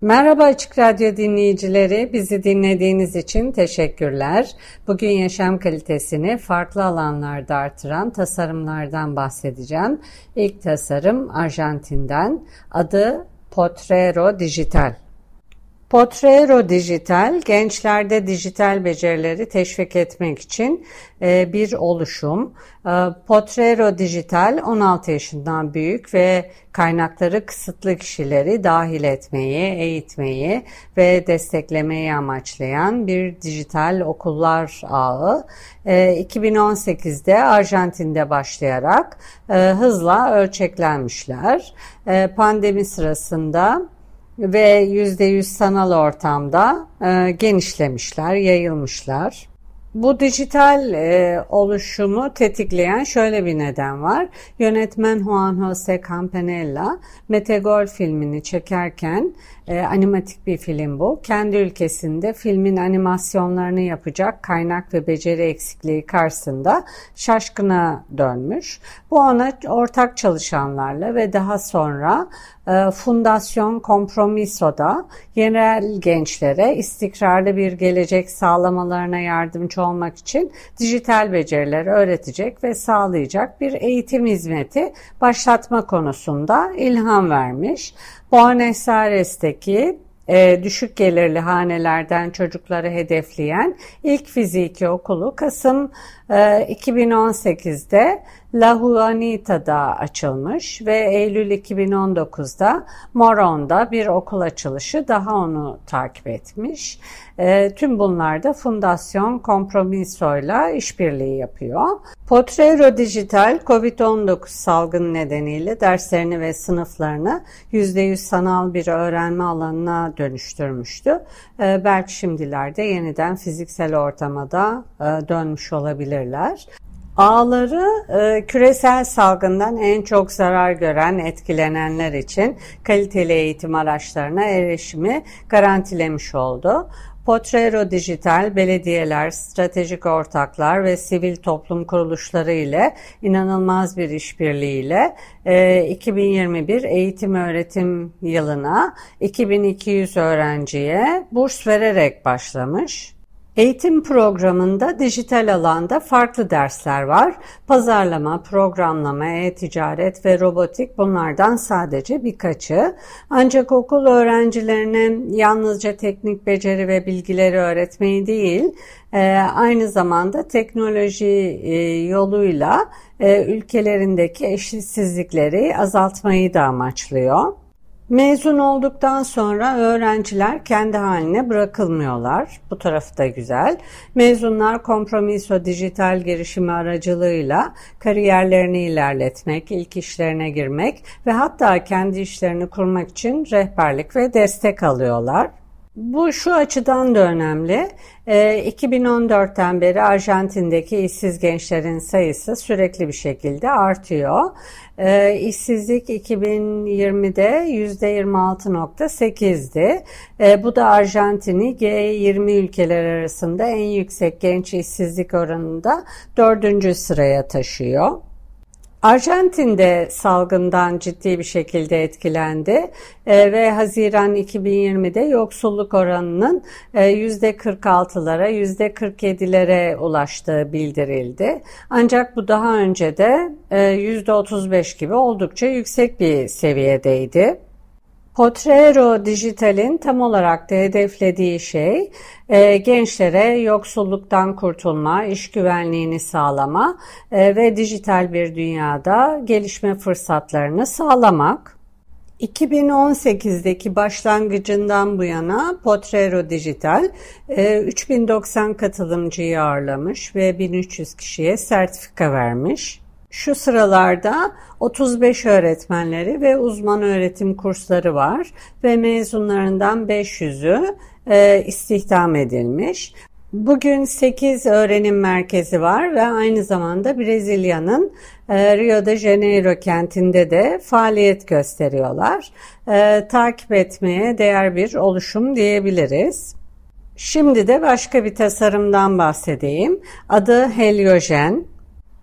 Merhaba Açık Radyo dinleyicileri, bizi dinlediğiniz için teşekkürler. Bugün yaşam kalitesini farklı alanlarda artıran tasarımlardan bahsedeceğim. İlk tasarım Arjantin'den, adı Potrero Digital. Potrero Dijital, gençlerde dijital becerileri teşvik etmek için e, bir oluşum. E, Potrero Dijital 16 yaşından büyük ve kaynakları kısıtlı kişileri dahil etmeyi, eğitmeyi ve desteklemeyi amaçlayan bir dijital okullar ağı. 2018'de e, Arjantin'de başlayarak hızla ölçeklenmişler. Pandemi sırasında ve %100 sanal ortamda e, genişlemişler, yayılmışlar. Bu dijital e, oluşumu tetikleyen şöyle bir neden var. Yönetmen Juan Jose Campanella Metegol filmini çekerken e, animatik bir film bu. Kendi ülkesinde filmin animasyonlarını yapacak kaynak ve beceri eksikliği karşısında şaşkına dönmüş. Bu ona ortak çalışanlarla ve daha sonra e, Fundasyon Compromiso'da yerel gençlere istikrarlı bir gelecek sağlamalarına yardımcı olmak için dijital becerileri öğretecek ve sağlayacak bir eğitim hizmeti başlatma konusunda ilham vermiş. Buenos Aires'teki e, düşük gelirli hanelerden çocukları hedefleyen ilk fiziki okulu Kasım e, 2018'de La Juanita'da açılmış ve Eylül 2019'da Moron'da bir okul açılışı daha onu takip etmiş. E, tüm bunlar da Fundasyon Compromiso'yla işbirliği yapıyor. Potrero Dijital, COVID-19 salgını nedeniyle derslerini ve sınıflarını %100 sanal bir öğrenme alanına dönüştürmüştü. E, belki şimdilerde yeniden fiziksel ortama da e, dönmüş olabilirler. Ağları e, küresel salgından en çok zarar gören, etkilenenler için kaliteli eğitim araçlarına erişimi garantilemiş oldu. Potrero Dijital, belediyeler, stratejik ortaklar ve sivil toplum kuruluşları ile inanılmaz bir işbirliğiyle e, 2021 eğitim öğretim yılına 2200 öğrenciye burs vererek başlamış. Eğitim programında dijital alanda farklı dersler var. Pazarlama, programlama, e-ticaret ve robotik bunlardan sadece birkaçı. Ancak okul öğrencilerine yalnızca teknik beceri ve bilgileri öğretmeyi değil, e, aynı zamanda teknoloji e, yoluyla e, ülkelerindeki eşitsizlikleri azaltmayı da amaçlıyor. Mezun olduktan sonra öğrenciler kendi haline bırakılmıyorlar. Bu tarafı da güzel. Mezunlar Kompromiso dijital girişimi aracılığıyla kariyerlerini ilerletmek, ilk işlerine girmek ve hatta kendi işlerini kurmak için rehberlik ve destek alıyorlar. Bu şu açıdan da önemli. E, ee, 2014'ten beri Arjantin'deki işsiz gençlerin sayısı sürekli bir şekilde artıyor. E, işsizlik 2020'de %26.8'di. E, bu da Arjantin'i G20 ülkeler arasında en yüksek genç işsizlik oranında dördüncü sıraya taşıyor. Arjantin'de salgından ciddi bir şekilde etkilendi e, ve Haziran 2020'de yoksulluk oranının e, %46'lara, %47'lere ulaştığı bildirildi. Ancak bu daha önce de e, %35 gibi oldukça yüksek bir seviyedeydi. Potrero Dijital'in tam olarak da hedeflediği şey e, gençlere yoksulluktan kurtulma, iş güvenliğini sağlama e, ve dijital bir dünyada gelişme fırsatlarını sağlamak. 2018'deki başlangıcından bu yana Potrero Dijital 3090 e, katılımcıyı ağırlamış ve 1300 kişiye sertifika vermiş. Şu sıralarda 35 öğretmenleri ve uzman öğretim kursları var ve mezunlarından 500'ü e, istihdam edilmiş. Bugün 8 öğrenim merkezi var ve aynı zamanda Brezilya'nın e, Rio de Janeiro kentinde de faaliyet gösteriyorlar. E, takip etmeye değer bir oluşum diyebiliriz. Şimdi de başka bir tasarımdan bahsedeyim. Adı Heliojen.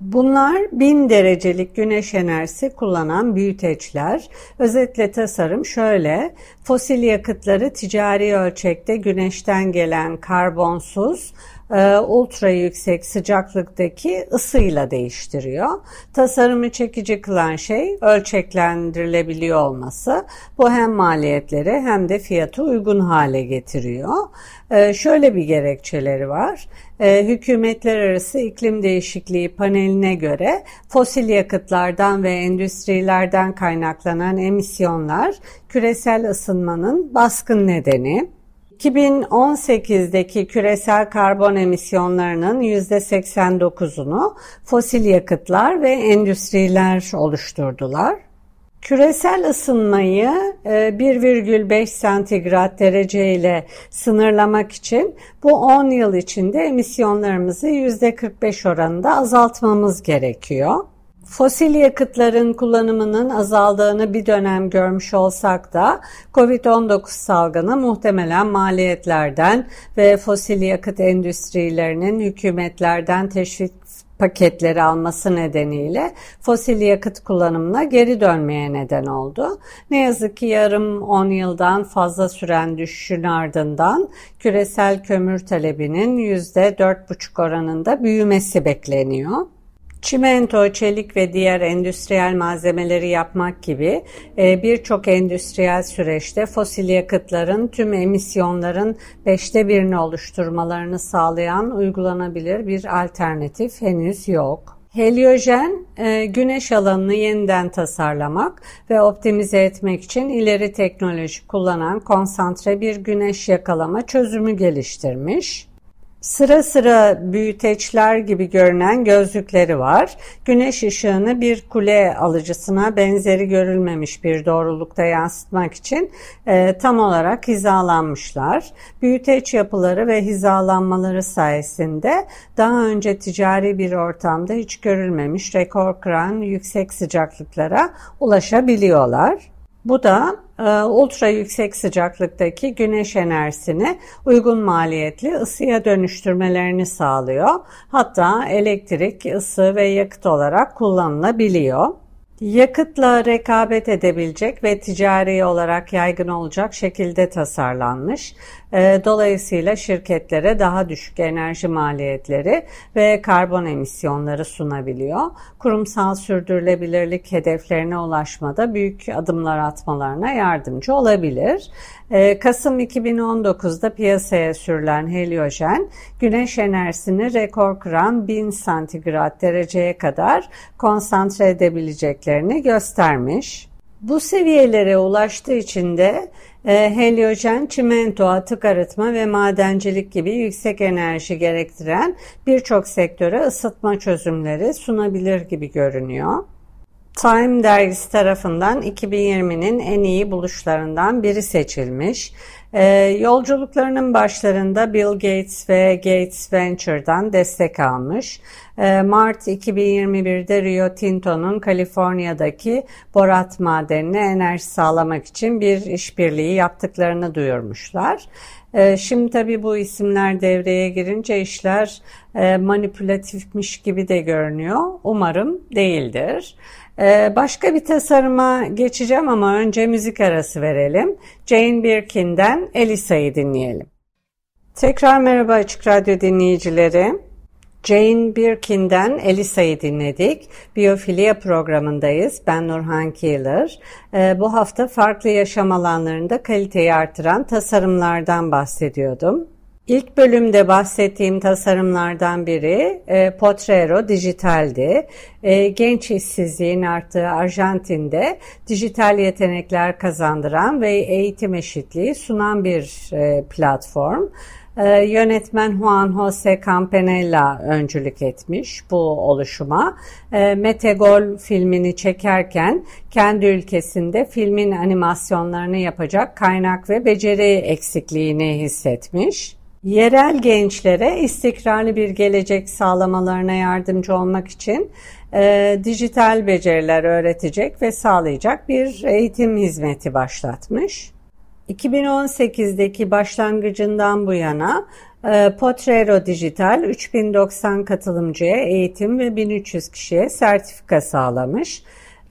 Bunlar 1000 derecelik güneş enerjisi kullanan büyüteçler. Özetle tasarım şöyle. Fosil yakıtları ticari ölçekte güneşten gelen karbonsuz e, ultra yüksek sıcaklıktaki ısıyla değiştiriyor. Tasarımı çekici kılan şey ölçeklendirilebiliyor olması. Bu hem maliyetleri hem de fiyatı uygun hale getiriyor. E, şöyle bir gerekçeleri var. E, hükümetler arası iklim değişikliği paneline göre fosil yakıtlardan ve endüstrilerden kaynaklanan emisyonlar küresel ısınmanın baskın nedeni. 2018'deki küresel karbon emisyonlarının %89'unu fosil yakıtlar ve endüstriler oluşturdular. Küresel ısınmayı 1,5 e, santigrat derece ile sınırlamak için bu 10 yıl içinde emisyonlarımızı %45 oranında azaltmamız gerekiyor. Fosil yakıtların kullanımının azaldığını bir dönem görmüş olsak da COVID-19 salgını muhtemelen maliyetlerden ve fosil yakıt endüstrilerinin hükümetlerden teşvik paketleri alması nedeniyle fosil yakıt kullanımına geri dönmeye neden oldu. Ne yazık ki yarım 10 yıldan fazla süren düşüşün ardından küresel kömür talebinin %4,5 oranında büyümesi bekleniyor. Çimento, çelik ve diğer endüstriyel malzemeleri yapmak gibi e, birçok endüstriyel süreçte fosil yakıtların tüm emisyonların beşte birini oluşturmalarını sağlayan uygulanabilir bir alternatif henüz yok. Heliojen, e, güneş alanını yeniden tasarlamak ve optimize etmek için ileri teknoloji kullanan konsantre bir güneş yakalama çözümü geliştirmiş. Sıra sıra büyüteçler gibi görünen gözlükleri var. Güneş ışığını bir kule alıcısına benzeri görülmemiş bir doğrulukta yansıtmak için e, tam olarak hizalanmışlar. Büyüteç yapıları ve hizalanmaları sayesinde daha önce ticari bir ortamda hiç görülmemiş rekor kıran yüksek sıcaklıklara ulaşabiliyorlar. Bu da e, ultra yüksek sıcaklıktaki güneş enerjisini uygun maliyetli ısıya dönüştürmelerini sağlıyor. Hatta elektrik, ısı ve yakıt olarak kullanılabiliyor. Yakıtla rekabet edebilecek ve ticari olarak yaygın olacak şekilde tasarlanmış. Ee, dolayısıyla şirketlere daha düşük enerji maliyetleri ve karbon emisyonları sunabiliyor. Kurumsal sürdürülebilirlik hedeflerine ulaşmada büyük adımlar atmalarına yardımcı olabilir. Ee, Kasım 2019'da piyasaya sürülen heliojen, güneş enerjisini rekor kıran 1000 santigrat dereceye kadar konsantre edebileceklerini göstermiş. Bu seviyelere ulaştığı için de e, heliojen, çimento, atık arıtma ve madencilik gibi yüksek enerji gerektiren birçok sektöre ısıtma çözümleri sunabilir gibi görünüyor. Time dergisi tarafından 2020'nin en iyi buluşlarından biri seçilmiş. Ee, yolculuklarının başlarında Bill Gates ve Gates Venture'dan destek almış. Ee, Mart 2021'de Rio Tinto'nun Kaliforniya'daki Borat madenine enerji sağlamak için bir işbirliği yaptıklarını duyurmuşlar. Ee, şimdi tabii bu isimler devreye girince işler e, manipülatifmiş gibi de görünüyor. Umarım değildir. Ee, başka bir tasarıma geçeceğim ama önce müzik arası verelim. Jane Birkin'den Elisa'yı dinleyelim. Tekrar merhaba Açık Radyo dinleyicileri. Jane Birkin'den Elisa'yı dinledik. Biyofilia programındayız. Ben Nurhan Keeler. Ee, bu hafta farklı yaşam alanlarında kaliteyi artıran tasarımlardan bahsediyordum. İlk bölümde bahsettiğim tasarımlardan biri e, Potrero dijitaldi. E, genç işsizliğin arttığı Arjantin'de dijital yetenekler kazandıran ve eğitim eşitliği sunan bir e, platform. E, yönetmen Juan Jose Campanella öncülük etmiş bu oluşuma. E, Metegol filmini çekerken kendi ülkesinde filmin animasyonlarını yapacak kaynak ve beceri eksikliğini hissetmiş. Yerel gençlere istikrarlı bir gelecek sağlamalarına yardımcı olmak için e, dijital beceriler öğretecek ve sağlayacak bir eğitim hizmeti başlatmış. 2018'deki başlangıcından bu yana e, Potrero Dijital 3090 katılımcıya eğitim ve 1300 kişiye sertifika sağlamış.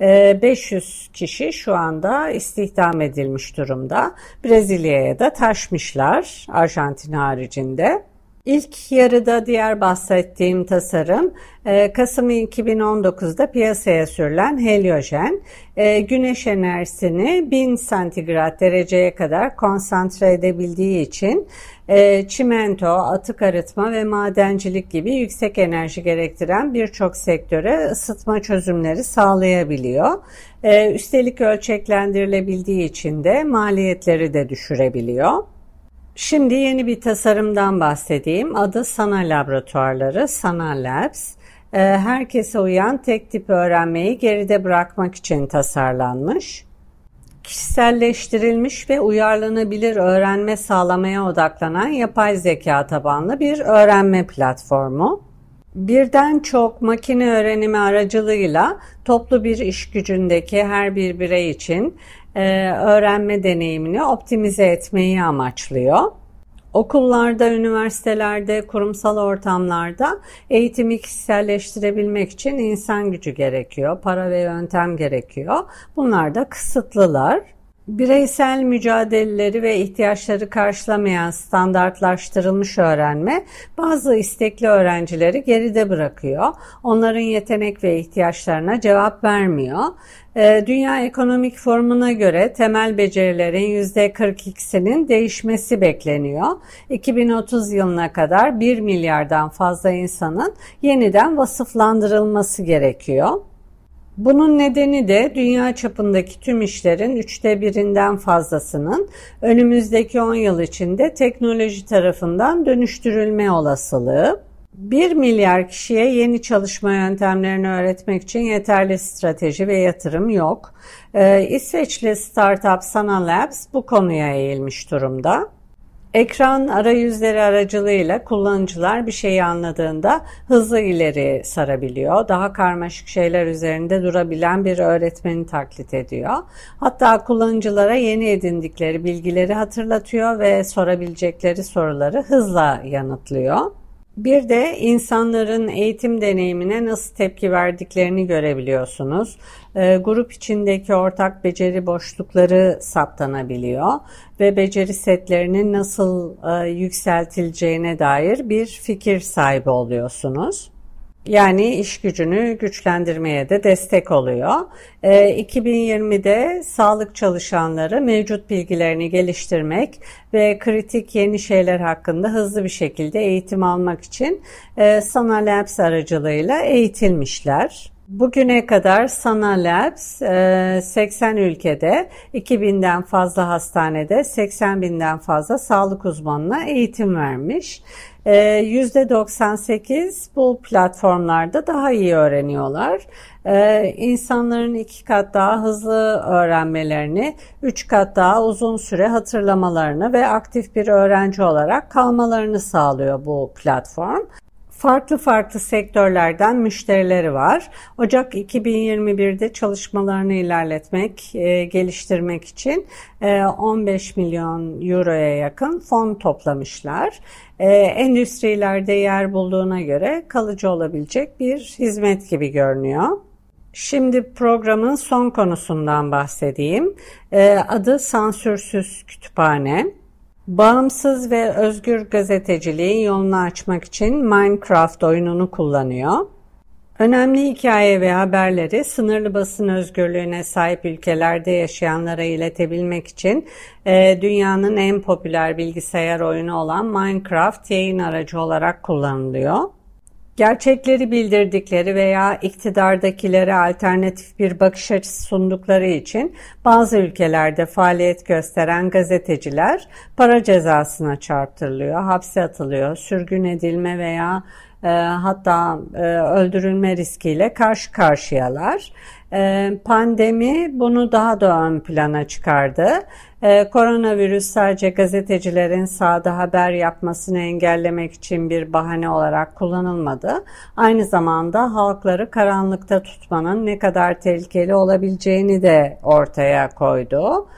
500 e, kişi şu anda istihdam edilmiş durumda. Brezilya'ya da taşmışlar Arjantin haricinde. İlk yarıda diğer bahsettiğim tasarım e, Kasım 2019'da piyasaya sürülen heliojen. E, güneş enerjisini 1000 santigrat dereceye kadar konsantre edebildiği için e, çimento, atık arıtma ve madencilik gibi yüksek enerji gerektiren birçok sektöre ısıtma çözümleri sağlayabiliyor. Üstelik ölçeklendirilebildiği için de maliyetleri de düşürebiliyor. Şimdi yeni bir tasarımdan bahsedeyim. Adı Sana Laboratuvarları, Sana Labs. Ee, herkese uyan tek tip öğrenmeyi geride bırakmak için tasarlanmış. Kişiselleştirilmiş ve uyarlanabilir öğrenme sağlamaya odaklanan yapay zeka tabanlı bir öğrenme platformu. Birden çok makine öğrenimi aracılığıyla toplu bir iş gücündeki her bir birey için e, öğrenme deneyimini optimize etmeyi amaçlıyor. Okullarda, üniversitelerde, kurumsal ortamlarda eğitimi kişiselleştirebilmek için insan gücü gerekiyor, para ve yöntem gerekiyor. Bunlar da kısıtlılar. Bireysel mücadeleleri ve ihtiyaçları karşılamayan standartlaştırılmış öğrenme bazı istekli öğrencileri geride bırakıyor. Onların yetenek ve ihtiyaçlarına cevap vermiyor. Ee, Dünya Ekonomik Forumu'na göre temel becerilerin %42'sinin değişmesi bekleniyor. 2030 yılına kadar 1 milyardan fazla insanın yeniden vasıflandırılması gerekiyor. Bunun nedeni de dünya çapındaki tüm işlerin üçte birinden fazlasının önümüzdeki 10 yıl içinde teknoloji tarafından dönüştürülme olasılığı. 1 milyar kişiye yeni çalışma yöntemlerini öğretmek için yeterli strateji ve yatırım yok. Ee, İsveçli startup Sana Labs bu konuya eğilmiş durumda. Ekran arayüzleri aracılığıyla kullanıcılar bir şeyi anladığında hızlı ileri sarabiliyor. Daha karmaşık şeyler üzerinde durabilen bir öğretmeni taklit ediyor. Hatta kullanıcılara yeni edindikleri bilgileri hatırlatıyor ve sorabilecekleri soruları hızla yanıtlıyor. Bir de insanların eğitim deneyimine nasıl tepki verdiklerini görebiliyorsunuz. E, grup içindeki ortak beceri boşlukları saptanabiliyor ve beceri setlerinin nasıl e, yükseltileceğine dair bir fikir sahibi oluyorsunuz. Yani iş gücünü güçlendirmeye de destek oluyor. E, ee, 2020'de sağlık çalışanları mevcut bilgilerini geliştirmek ve kritik yeni şeyler hakkında hızlı bir şekilde eğitim almak için e, Sana Labs aracılığıyla eğitilmişler. Bugüne kadar Sana Labs 80 e, ülkede 2000'den fazla hastanede 80 binden fazla sağlık uzmanına eğitim vermiş. %98 ee, bu platformlarda daha iyi öğreniyorlar. Ee, insanların iki kat daha hızlı öğrenmelerini, üç kat daha uzun süre hatırlamalarını ve aktif bir öğrenci olarak kalmalarını sağlıyor bu platform farklı farklı sektörlerden müşterileri var. Ocak 2021'de çalışmalarını ilerletmek, e, geliştirmek için e, 15 milyon euroya yakın fon toplamışlar. E, endüstrilerde yer bulduğuna göre kalıcı olabilecek bir hizmet gibi görünüyor. Şimdi programın son konusundan bahsedeyim. E, adı Sansürsüz Kütüphane. Bağımsız ve özgür gazeteciliğin yolunu açmak için Minecraft oyununu kullanıyor. Önemli hikaye ve haberleri sınırlı basın özgürlüğüne sahip ülkelerde yaşayanlara iletebilmek için e, dünyanın en popüler bilgisayar oyunu olan Minecraft yayın aracı olarak kullanılıyor. Gerçekleri bildirdikleri veya iktidardakilere alternatif bir bakış açısı sundukları için bazı ülkelerde faaliyet gösteren gazeteciler para cezasına çarptırılıyor, hapse atılıyor, sürgün edilme veya e, hatta e, öldürülme riskiyle karşı karşıyalar. E, pandemi bunu daha da ön plana çıkardı. E, koronavirüs sadece gazetecilerin sahada haber yapmasını engellemek için bir bahane olarak kullanılmadı. Aynı zamanda halkları karanlıkta tutmanın ne kadar tehlikeli olabileceğini de ortaya koydu.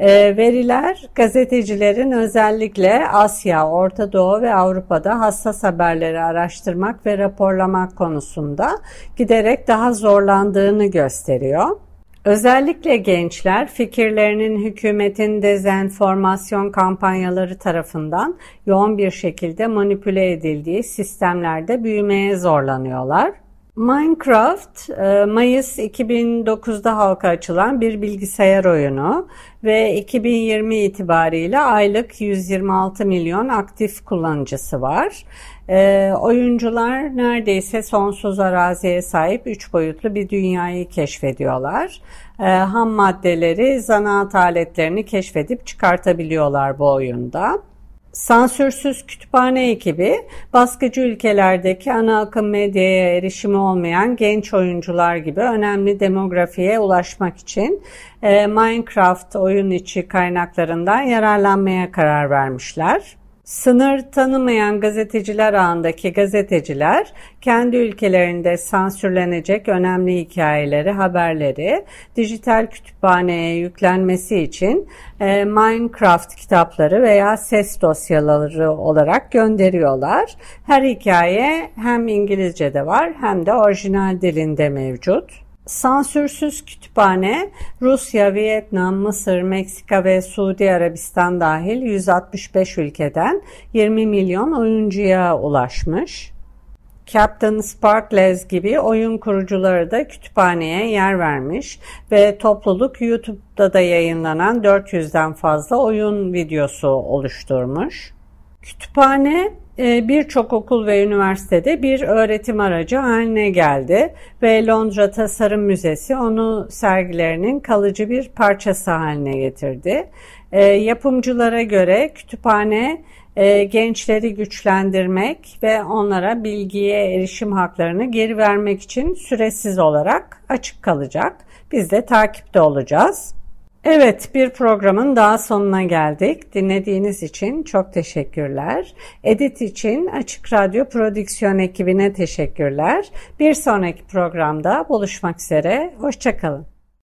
E, veriler gazetecilerin özellikle Asya, Orta Doğu ve Avrupa'da hassas haberleri araştırmak ve raporlamak konusunda giderek daha zorlandığını gösteriyor. Özellikle gençler fikirlerinin hükümetin dezenformasyon kampanyaları tarafından yoğun bir şekilde manipüle edildiği sistemlerde büyümeye zorlanıyorlar. Minecraft e, Mayıs 2009'da halka açılan bir bilgisayar oyunu ve 2020 itibariyle aylık 126 milyon aktif kullanıcısı var. E, oyuncular neredeyse sonsuz araziye sahip 3 boyutlu bir dünyayı keşfediyorlar. E, ham maddeleri, zanaat aletlerini keşfedip çıkartabiliyorlar bu oyunda. Sansürsüz kütüphane ekibi baskıcı ülkelerdeki ana akım medyaya erişimi olmayan genç oyuncular gibi önemli demografiye ulaşmak için e, Minecraft oyun içi kaynaklarından yararlanmaya karar vermişler. Sınır tanımayan gazeteciler ağındaki gazeteciler kendi ülkelerinde sansürlenecek önemli hikayeleri, haberleri dijital kütüphaneye yüklenmesi için e, Minecraft kitapları veya ses dosyaları olarak gönderiyorlar. Her hikaye hem İngilizce'de var hem de orijinal dilinde mevcut. Sansürsüz kütüphane Rusya, Vietnam, Mısır, Meksika ve Suudi Arabistan dahil 165 ülkeden 20 milyon oyuncuya ulaşmış. Captain Sparklez gibi oyun kurucuları da kütüphaneye yer vermiş ve topluluk YouTube'da da yayınlanan 400'den fazla oyun videosu oluşturmuş. Kütüphane birçok okul ve üniversitede bir öğretim aracı haline geldi ve Londra Tasarım Müzesi onu sergilerinin kalıcı bir parçası haline getirdi. E, yapımcılara göre kütüphane e, gençleri güçlendirmek ve onlara bilgiye erişim haklarını geri vermek için süresiz olarak açık kalacak. Biz de takipte olacağız. Evet, bir programın daha sonuna geldik. Dinlediğiniz için çok teşekkürler. Edit için Açık Radyo Prodüksiyon ekibine teşekkürler. Bir sonraki programda buluşmak üzere. Hoşçakalın.